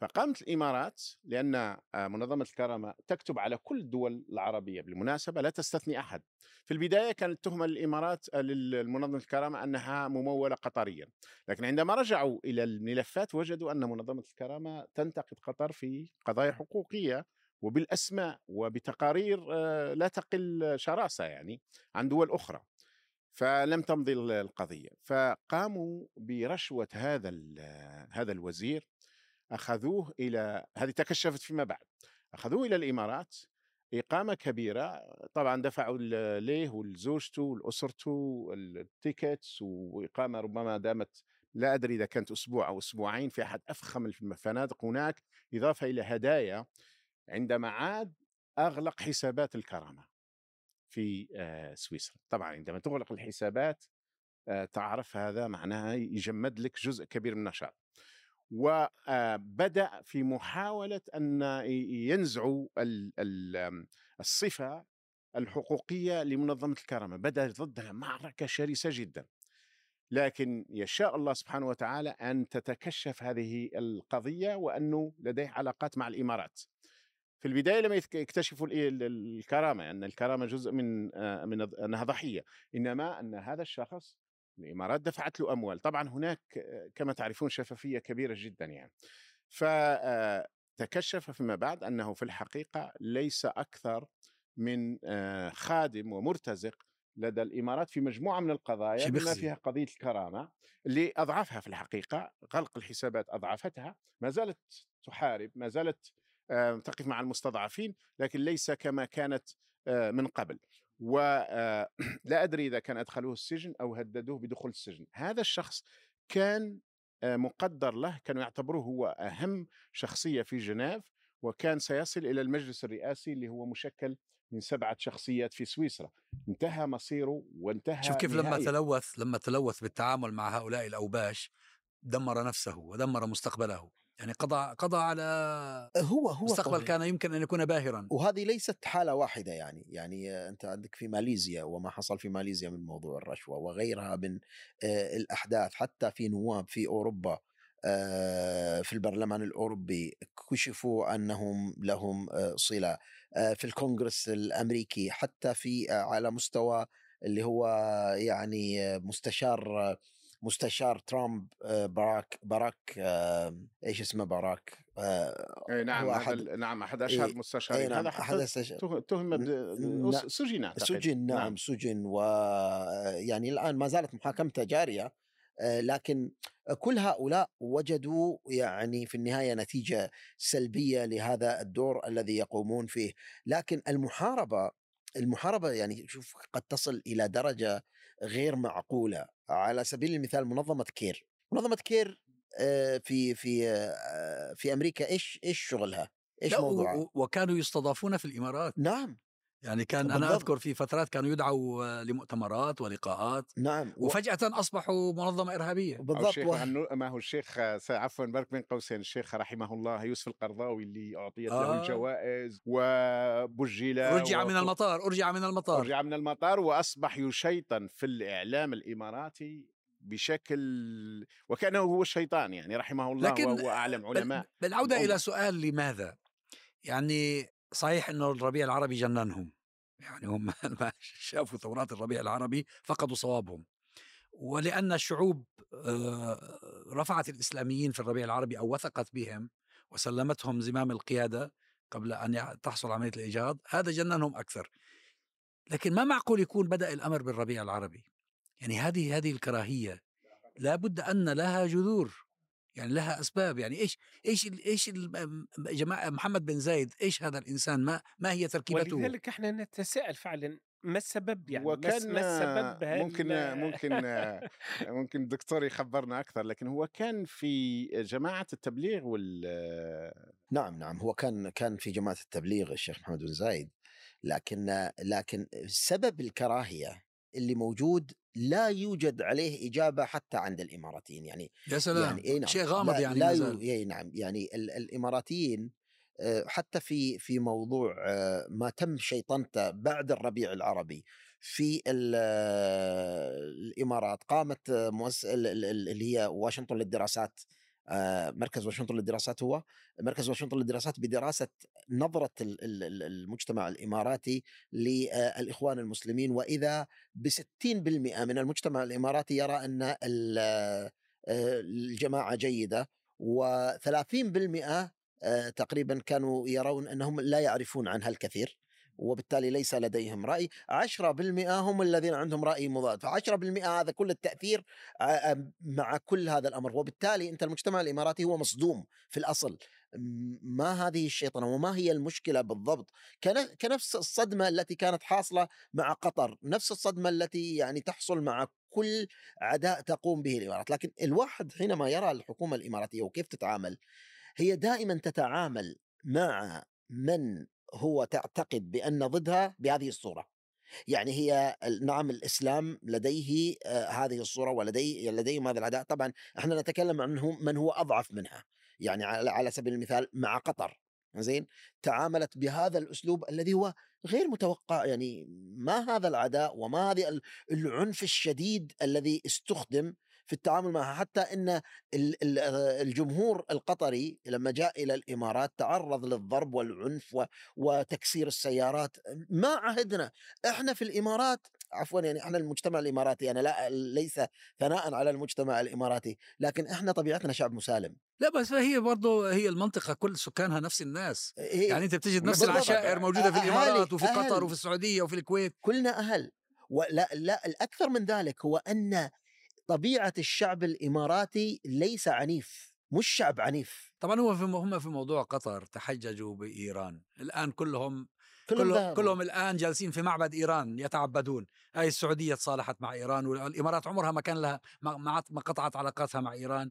فقامت الإمارات لأن آه، منظمة الكرامة تكتب على كل الدول العربية بالمناسبة لا تستثني أحد. في البداية كانت تهمه للامارات آه، للمنظمه الكرامة أنها ممولة قطريا، لكن عندما رجعوا إلى الملفات وجدوا أن منظمة الكرامة تنتقد قطر في قضايا حقوقية وبالأسماء وبتقارير آه، لا تقل شراسة يعني عن دول أخرى. فلم تمضي القضية، فقاموا برشوة هذا هذا الوزير أخذوه إلى هذه تكشفت فيما بعد. أخذوه إلى الإمارات إقامة كبيرة طبعا دفعوا ليه ولزوجته ولأسرته التيكتس وإقامة ربما دامت لا أدري إذا كانت أسبوع أو أسبوعين في أحد أفخم الفنادق هناك إضافة إلى هدايا عندما عاد أغلق حسابات الكرامة في آه، سويسرا. طبعا عندما تغلق الحسابات آه، تعرف هذا معناها يجمد لك جزء كبير من النشاط. وبدأ في محاولة أن ينزعوا الصفة الحقوقية لمنظمة الكرامة. بدأ ضدها معركة شرسة جدا. لكن يشاء الله سبحانه وتعالى أن تتكشف هذه القضية وأنه لديه علاقات مع الإمارات. في البداية لم يكتشفوا الكرامة أن الكرامة جزء من من أنها ضحية. إنما أن هذا الشخص الإمارات دفعت له أموال. طبعا هناك كما تعرفون شفافية كبيرة جدا يعني. فتكشف آه، فيما بعد أنه في الحقيقة ليس أكثر من آه، خادم ومرتزق لدى الإمارات في مجموعة من القضايا بما فيها قضية الكرامة اللي أضعفها في الحقيقة غلق الحسابات أضعفتها ما زالت تحارب ما زالت آه، تقف مع المستضعفين لكن ليس كما كانت من قبل. ولا أدري إذا كان أدخلوه السجن أو هددوه بدخول السجن. هذا الشخص كان مقدر له كانوا يعتبروه هو أهم شخصية في جنيف وكان سيصل إلى المجلس الرئاسي اللي هو مشكل من سبعة شخصيات في سويسرا. انتهى مصيره وانتهى شوف كيف لما تلوث لما تلوث بالتعامل مع هؤلاء الأوباش دمر نفسه ودمر مستقبله. يعني قضى قضى على هو هو مستقبل طبيعي. كان يمكن أن يكون باهرا وهذه ليست حالة واحدة يعني يعني أنت عندك في ماليزيا وما حصل في ماليزيا من موضوع الرشوة وغيرها من الأحداث حتى في نواب في أوروبا في البرلمان الأوروبي كشفوا أنهم لهم صلة في الكونغرس الأمريكي حتى في على مستوى اللي هو يعني مستشار مستشار ترامب آه، باراك باراك إيش اسمه باراك؟ آه، إيه نعم هو هذا أحد ال- نعم أحد أشهر إيه، المستشارين نعم هذا احد تهم ب- ن- أس- سجن أعتقد. سجن نعم سجن و يعني الآن ما زالت محاكمته جارية آه، لكن كل هؤلاء وجدوا يعني في النهاية نتيجة سلبية لهذا الدور الذي يقومون فيه، لكن المحاربة المحاربة يعني شوف قد تصل إلى درجة غير معقولة، على سبيل المثال منظمة كير، منظمة كير آه، في في آه، في أمريكا إيش إيش شغلها؟ إيش موضوعها؟ وكانوا يستضافون في الإمارات نعم يعني كان أنا بالضبط. أذكر في فترات كانوا يدعوا لمؤتمرات ولقاءات نعم و- وفجأة أصبحوا منظمة إرهابية بالضبط الشيخ و- عنو... ما هو الشيخ عفوا بارك بين قوسين الشيخ رحمه الله يوسف القرضاوي اللي أعطيت له آه. الجوائز وبجل رجع من وف- المطار ارجع من المطار رجع من المطار وأصبح يشيطن في الإعلام الإماراتي بشكل وكأنه هو الشيطان يعني رحمه الله لكن وهو أعلم علماء بالعوده. إلى سؤال لماذا؟ يعني صحيح إنه الربيع العربي جننهم يعني هم شافوا ثورات الربيع العربي فقدوا صوابهم. ولأن الشعوب آه، رفعت الإسلاميين في الربيع العربي أو وثقت بهم وسلمتهم زمام القيادة قبل يع- تحصل عملية الإيجاد هذا جننهم أكثر. لكن ما معقول يكون بدأ الأمر بالربيع العربي؟ يعني هذه هذه الكراهية لابد أن لها جذور. يعني لها أسباب يعني إيش إيش ال- إيش ال- جماعة محمد بن زايد إيش هذا الإنسان؟ ما ما هي تركيبته؟ ولذلك إحنا نتساءل فعلا ما السبب يعني؟ وكان ما السبب هال- ممكن ممكن ممكن الدكتور يخبرنا أكثر لكن هو كان في جماعة التبليغ وال نعم نعم هو كان كان في جماعة التبليغ الشيخ محمد بن زايد لكن لكن سبب الكراهية اللي موجود لا يوجد عليه إجابة حتى عند الإماراتيين. يعني يا سلام! يعني إيه نعم شيء غامض لا يعني لا يو. إيه نعم يعني ال- الإماراتيين آه، حتى في في موضوع آه، ما تم شيطنته بعد الربيع العربي في آه، الإمارات قامت مؤس... ال- ال- ال- اللي هي واشنطن للدراسات. مركز واشنطن للدراسات هو. مركز واشنطن للدراسات بدراسة نظرة ال- ال- ال- المجتمع الإماراتي للإخوان المسلمين. وإذا ب 60% من المجتمع الإماراتي يرى أن آه، الجماعة جيدة. و30% تقريبا كانوا يرون أنهم لا يعرفون عنها الكثير. وبالتالي ليس لديهم رأي. 10% هم الذين عندهم رأي مضاد. ف10% هذا كل التأثير ع- مع كل هذا الأمر. وبالتالي أنت المجتمع الإماراتي هو مصدوم في الأصل. م- ما هذه الشيطنة وما هي المشكلة بالضبط؟ كن- كنفس الصدمة التي كانت حاصلة مع قطر نفس الصدمة التي يعني تحصل مع كل عداء تقوم به الإمارات. لكن الواحد حينما يرى الحكومة الإماراتية وكيف تتعامل هي دائما تتعامل مع من هو تعتقد بأن ضدها بهذه الصورة. يعني هي نعم الإسلام لديه آه، هذه الصورة ولديه لديهم هذا العداء طبعا إحنا نتكلم عن هو- من هو أضعف منها. يعني على سبيل المثال مع قطر. زين؟ تعاملت بهذا الأسلوب الذي هو غير متوقع. يعني ما هذا العداء وما هذه ال- العنف الشديد الذي استخدم في التعامل معها حتى إن ال- ال- الجمهور القطري لما جاء إلى الإمارات تعرض للضرب والعنف وتكسير السيارات ما عهدنا. إحنا في الإمارات عفوا يعني إحنا المجتمع الإماراتي أنا لا ليس ثناء على المجتمع الإماراتي لكن إحنا طبيعتنا شعب مسالم. لا بس هي برضه هي المنطقة كل سكانها نفس الناس. إيه يعني أنت بتجد نفس. العشائر موجودة في الإمارات وفي قطر أهل. وفي السعودية وفي الكويت. كلنا أهل. ولا لا الأكثر من ذلك هو أن طبيعة الشعب الإماراتي ليس عنيف مش شعب عنيف. طبعا هو في هم في موضوع قطر تحججوا بإيران. الآن كلهم كلهم كلهم. كلهم الآن جالسين في معبد إيران يتعبدون. هاي السعودية تصالحت مع إيران والامارات عمرها ما كان لها ما, قطعت علاقاتها مع إيران.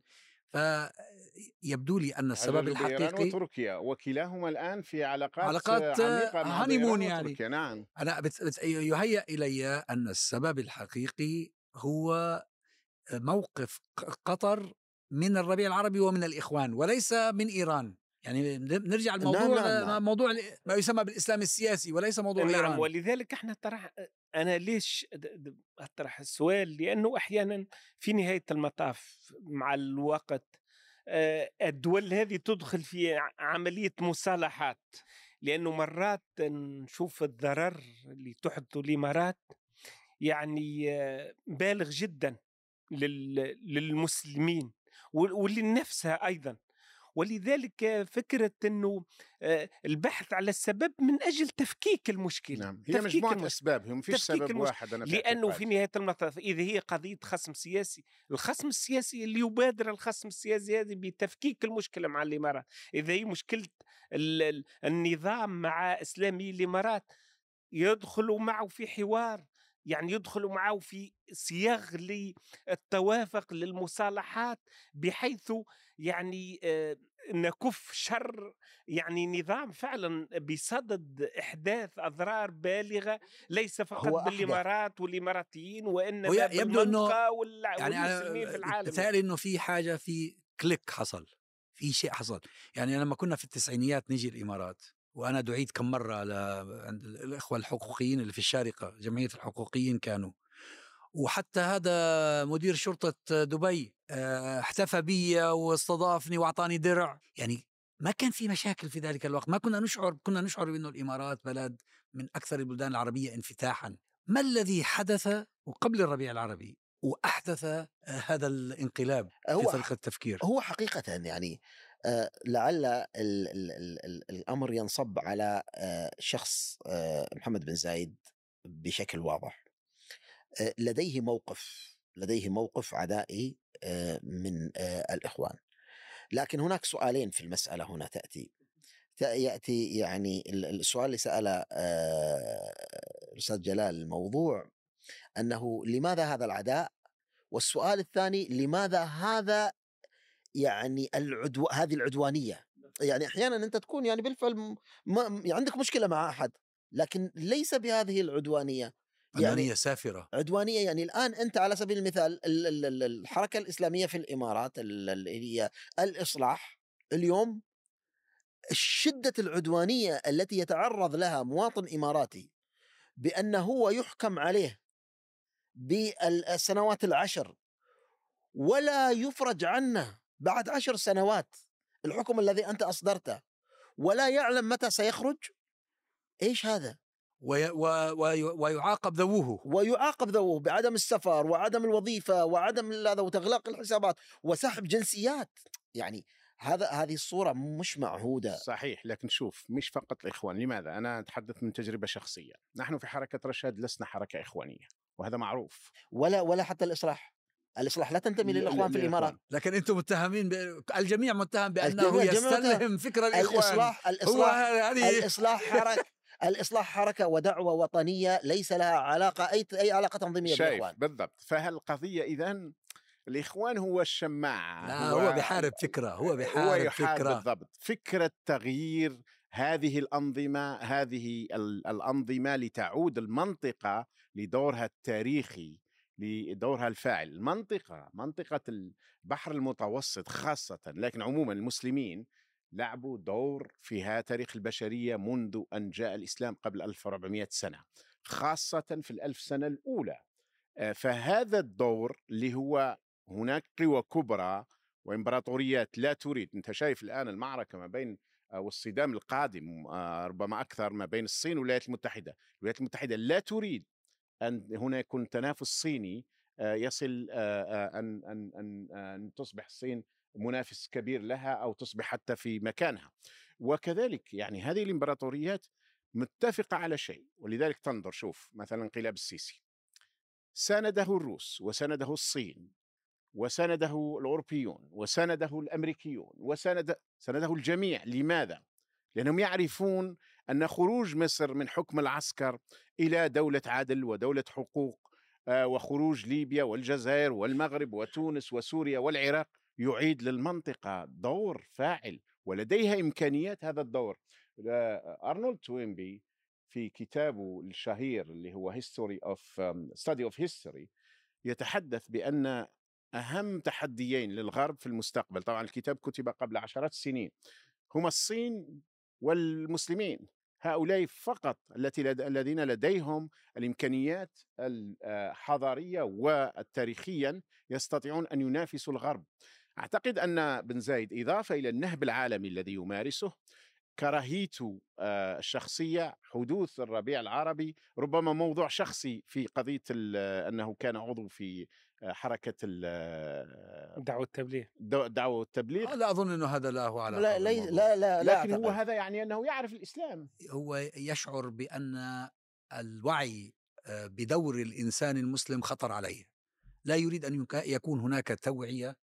فيبدو لي أن السبب الحقيقي وتركيا. وكلاهما الآن في علاقات علاقات، عميقة مع هانيمون إيران يعني. وتركيا. نعم. أنا بت... بت... يهيأ إلي أن السبب الحقيقي هو موقف قطر من الربيع العربي ومن الإخوان وليس من إيران. يعني نرجع الموضوع نعم، نعم، نعم. موضوع ما يسمى بالإسلام السياسي وليس موضوع نعم إيران. ولذلك إحنا طرح أنا ليش أطرح السؤال؟ لأنه أحيانا في نهاية المطاف مع الوقت آه، الدول هذه تدخل في عملية مصالحات. لأنه مرات نشوف الضرر اللي تحدثه الامارات يعني آه، بالغ جدا. للمسلمين ولنفسها أيضا ولذلك فكرة إنه آه، البحث على السبب من أجل تفكيك المشكلة نعم هي تفكيك مجموعة المشكلة. أسباب هي مفيش تفكيك سبب واحد أنا في لأنه في. نهاية المطاف إذا هي قضية خصم سياسي الخصم السياسي اللي يبادر الخصم السياسي هذه بتفكيك المشكلة مع الإمارات إذا هي ال- النظام مع إسلامي الإمارات يدخلوا معه في حوار يعني يدخلوا معه في صياغ للتوافق للمصالحات بحيث يعني آه، نكف شر يعني نظام فعلا بصدد إحداث أضرار بالغة ليس فقط. بالإمارات والإماراتيين وإنما يبدو بالمنطقة والع- يعني والمسلمين في العالم. بتهيألي إنه في حاجة في كليك حصل في شيء حصل. يعني لما كنا في التسعينيات نجي الإمارات. وأنا دعيت كم مرة. عند الإخوة الحقوقيين اللي في الشارقة جمعية الحقوقيين كانوا. وحتى هذا مدير شرطة دبي آه، احتفى بي واستضافني وأعطاني درع. يعني ما كان في مشاكل في ذلك الوقت. ما كنا نشعر كنا نشعر بانه الإمارات بلد من أكثر البلدان العربية انفتاحا. ما الذي حدث وقبل الربيع العربي؟ وأحدث آه، هذا الانقلاب في هو طريقة التفكير هو حقيقة يعني لعل ال ال ال ال الأمر ينصب على آه، شخص آه، محمد بن زايد بشكل واضح. آه، لديه موقف لديه موقف عدائي آه، من آه، الإخوان. لكن هناك سؤالين في المسألة هنا تأتي. تأ- يأتي يعني ال- السؤال اللي سأله آه، الأستاذ جلال الموضوع أنه لماذا هذا العداء؟ والسؤال الثاني لماذا هذا يعني العدو هذه العدوانية. يعني أحيانا أنت تكون يعني بالفعل. ما... يعني عندك مشكلة مع أحد لكن ليس بهذه العدوانية. يعني سافرة. عدوانية يعني الآن أنت على سبيل المثال ال- ال- ال- الحركة الإسلامية في الإمارات ال- اللي هي الإصلاح اليوم شدة العدوانية التي يتعرض لها مواطن إماراتي بانه هو يحكم عليه بالسنوات العشر ولا يفرج عنه. بعد عشر سنوات الحكم الذي أنت أصدرته ولا يعلم متى سيخرج؟ إيش هذا؟ وي... و... وي... ويعاقب ذووه. ويعاقب ذووه بعدم السفر وعدم الوظيفة وعدم هذا وتغلاق الحسابات وسحب جنسيات. يعني هذا هذه الصورة مش معهودة. صحيح لكن شوف مش فقط الإخوان. لماذا؟ أنا أتحدث من تجربة شخصية. نحن في حركة رشاد لسنا حركة إخوانية وهذا معروف. ولا ولا حتى الإصلاح. الاصلاح لا تنتمي للإخوان في الإمارات. لكن أنتم متهمين ب... الجميع متهم بأنه. يستلهم فكر الإخوان. الإصلاح هو الإصلاح هذه الإصلاح حركه الإصلاح حركة ودعوة وطنية ليس لها علاقة أي أي علاقة تنظيمية شايف بالإخوان. بالضبط. فهالقضية إذا الإخوان هو الشماعة لا هو بيحارب فكرة هو بيحارب يحارب فكرة. بالضبط. فكرة تغيير هذه الأنظمة هذه ال- الأنظمة لتعود المنطقة لدورها التاريخي. لدورها الفاعل. المنطقة منطقة البحر المتوسط خاصة لكن عموما المسلمين لعبوا دور في ها تاريخ البشرية منذ أن جاء الإسلام قبل 1400 سنة خاصة في الألف سنة الأولى. آه، فهذا الدور اللي هو هناك قوى كبرى وإمبراطوريات لا تريد. أنت شايف الآن المعركة ما بين آه، والصدام القادم آه، ربما أكثر ما بين الصين والولايات المتحدة، الولايات المتحدة لا تريد أن هنا يكون تنافس صيني آه، يصل آه، آه، أن أن أن أن تصبح الصين منافس كبير لها أو تصبح حتى في مكانها. وكذلك يعني هذه الإمبراطوريات متفقة على شيء ولذلك تنظر شوف مثلا انقلاب السيسي سانده الروس وسانده الصين وسانده الأوروبيون وسانده الأمريكيون وساند سانده الجميع لماذا؟ لأنهم يعرفون أن خروج مصر من حكم العسكر إلى دولة عدل ودولة حقوق آه، وخروج ليبيا والجزائر والمغرب وتونس وسوريا والعراق يعيد للمنطقة دور فاعل ولديها إمكانيات هذا الدور. آه، أرنولد توينبي في كتابه الشهير اللي هو history of study of history يتحدث بأن أهم تحديين للغرب في المستقبل طبعا الكتاب كتب قبل عشرات السنين هما الصين والمسلمين. هؤلاء فقط التي لد... الذين لديهم الإمكانيات الحضاريه والتاريخيا يستطيعون أن ينافسوا الغرب. أعتقد أن بن زايد إضافة إلى النهب العالمي الذي يمارسه كراهيته آه، الشخصية حدوث الربيع العربي ربما موضوع شخصي في قضية ال- أنه كان عضو في آه، حركة ال- دعوة التبليغ. الدو- الدعوه والتبليغ لا أظن إنه هذا له علاقه لا لا. لا لا, لا لكن هو أعتقد. هذا يعني أنه يعرف الإسلام. هو يشعر بأن الوعي آه، بدور الإنسان المسلم خطر عليه. لا يريد أن يك- يكون هناك توعية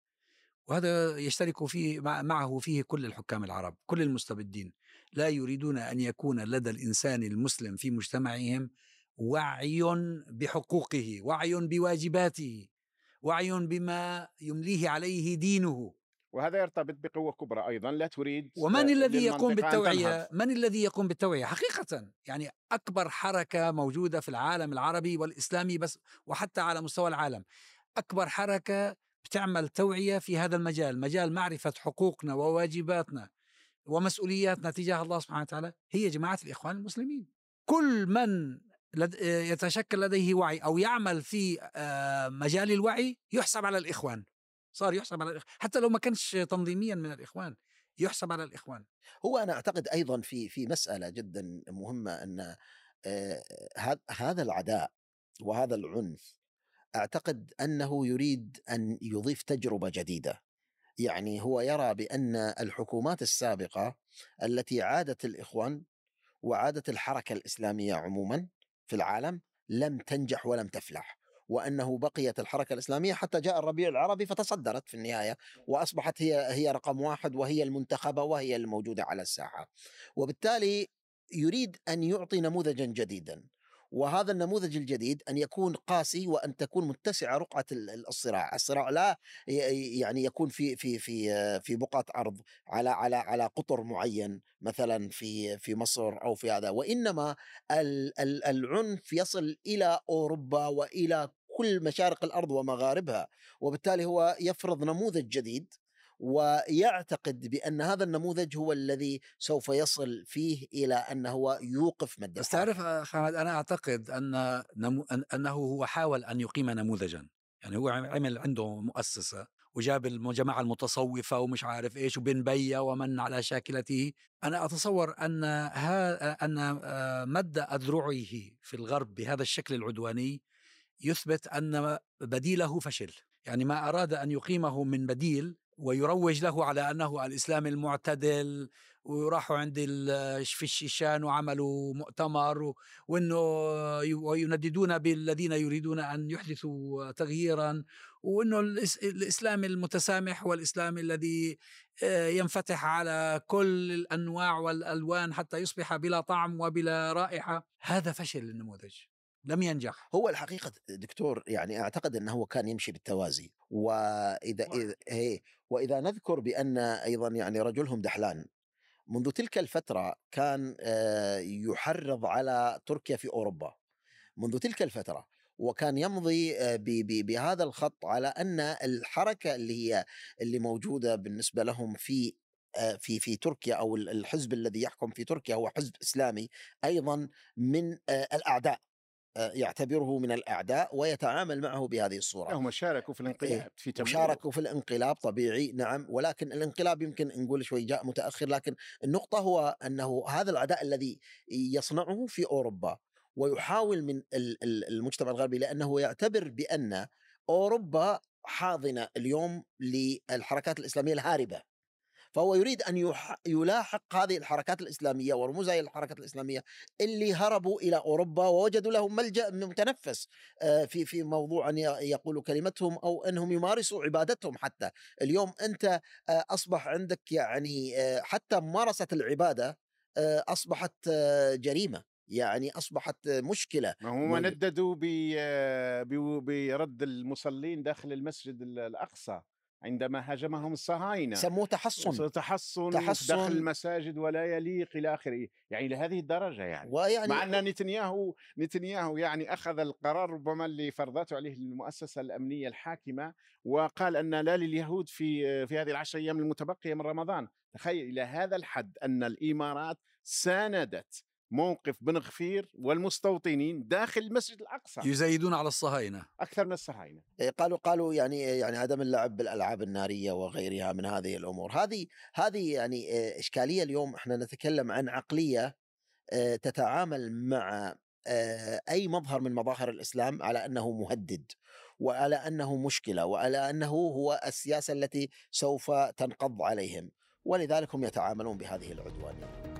وهذا يشترك فيه مع- معه فيه كل الحكام العرب كل المستبدين. لا يريدون أن يكون لدى الإنسان المسلم في مجتمعهم وعي بحقوقه وعي بواجباته. وعي بما يمليه عليه دينه وهذا يرتبط بقوة كبرى أيضا لا تريد ومن الذي يقوم بالتوعية. من الذي يقوم بالتوعية حقيقة يعني أكبر حركة موجودة في العالم العربي والإسلامي بس وحتى على مستوى العالم أكبر حركة بتعمل توعية في هذا المجال مجال معرفة حقوقنا وواجباتنا ومسؤولياتنا تجاه الله سبحانه وتعالى هي جماعة الإخوان المسلمين كل من. يتشكل لديه وعي أو يعمل في آه، مجال الوعي يحسب على الإخوان. صار يحسب على الإخوان حتى لو ما كانش تنظيميا من الإخوان يحسب على الإخوان. هو أنا أعتقد أيضا في في مسألة جدا مهمة أن آه، هذا هذا العداء وهذا العنف أعتقد أنه يريد أن يضيف تجربة جديدة. يعني هو يرى بأن الحكومات السابقة التي عادت الإخوان وعادت الحركة الإسلامية عموما في العالم لم تنجح ولم تفلح وأنه بقيت الحركة الإسلامية حتى جاء الربيع العربي فتصدرت في النهاية وأصبحت هي هي رقم واحد وهي المنتخبة وهي الموجودة على الساحة. وبالتالي يريد أن يعطي نموذجا جديدا. وهذا النموذج الجديد أن يكون قاسي وأن تكون متسعة رقعة ال- ال- الصراع، الصراع لا يعني يكون في في في في بقعة أرض على على على قطر معين مثلا في في مصر أو في هذا. وإنما ال- ال- العنف يصل إلى أوروبا وإلى كل مشارق الأرض ومغاربها وبالتالي هو يفرض نموذج جديد ويعتقد بأن هذا النموذج هو الذي سوف يصل فيه إلى أن هو يوقف مد بس. تعرف أخ أحمد أنا أعتقد أن نمو أنه هو حاول أن يقيم نموذجا. يعني هو عمل عنده مؤسسة وجاب الجماعة المتصوفة ومش عارف إيش وبن بية ومن على شاكلته. أنا أتصور أن ها أن آه، مد أذرعه في الغرب بهذا الشكل العدواني يثبت أن بديله فشل. يعني ما أراد أن يقيمه من بديل ويروج له على أنه الإسلام المعتدل وراحوا عند في الشيشان وعملوا مؤتمر وإنه وينددون بالذين يريدون أن يحدثوا تغييرا وإنه الإسلام المتسامح والإسلام الذي آه، ينفتح على كل الأنواع والألوان حتى يصبح بلا طعم وبلا رائحة. هذا فشل النموذج. لم ينجح. هو الحقيقة دكتور يعني أعتقد أنه هو كان يمشي بالتوازي. وإذا إذا هي وإذا نذكر بأن أيضا يعني رجلهم دحلان منذ تلك الفترة كان آه، يحرض على تركيا في أوروبا. منذ تلك الفترة وكان يمضي آه، بهذا الخط على أن الحركة اللي هي اللي موجودة بالنسبة لهم في آه، في في تركيا أو ال- الحزب الذي يحكم في تركيا هو حزب إسلامي أيضا من الأعداء. يعتبره من الأعداء ويتعامل معه بهذه الصورة. هم شاركوا في الانقلاب في تمويل. وشاركوا في الانقلاب طبيعي نعم ولكن الانقلاب يمكن نقول شوي جاء متأخر لكن النقطة هو أنه هذا العداء الذي يصنعه في أوروبا ويحاول من ال- ال- المجتمع الغربي لأنه يعتبر بأن أوروبا حاضنة اليوم للحركات الإسلامية الهاربة. فهو يريد أن يح- يلاحق هذه الحركات الإسلامية ورموز هذه الحركات الإسلامية اللي هربوا إلى أوروبا ووجدوا لهم ملجأ متنفس آه، في في موضوع أن ي- يقولوا كلمتهم أو أنهم يمارسوا عبادتهم حتى. اليوم أنت آه، أصبح عندك يعني آه، حتى آه، أصبحت آه، جريمة يعني أصبحت مشكلة ما هم نددوا برد المصلين داخل المسجد ال- الأقصى. عندما هاجمهم الصهاينة سموه تحصن. تحصن, تحصن. داخل المساجد ولا يليق إلى آخره. يعني لهذه الدرجة يعني. ويعني مع أن نتنياهو نتنياهو يعني أخذ القرار ربما اللي فرضته عليه المؤسسة الأمنية الحاكمة وقال أن لا لليهود في في هذه العشر أيام المتبقية من رمضان. تخيل إلى هذا الحد أن الإمارات ساندت موقف بن غفير والمستوطنين داخل المسجد الأقصى. يزايدون على الصهاينة. أكثر من الصهاينة. إيه، قالوا قالوا يعني يعني عدم اللعب بالألعاب النارية وغيرها من هذه الأمور. هذه هذه يعني آه، إشكالية اليوم إحنا نتكلم عن عقلية تتعامل مع أي مظهر من مظاهر الإسلام على أنه مهدد وعلى أنه مشكلة وعلى أنه هو السياسة التي سوف تنقض عليهم. ولذلك هم يتعاملون بهذه العدوانية.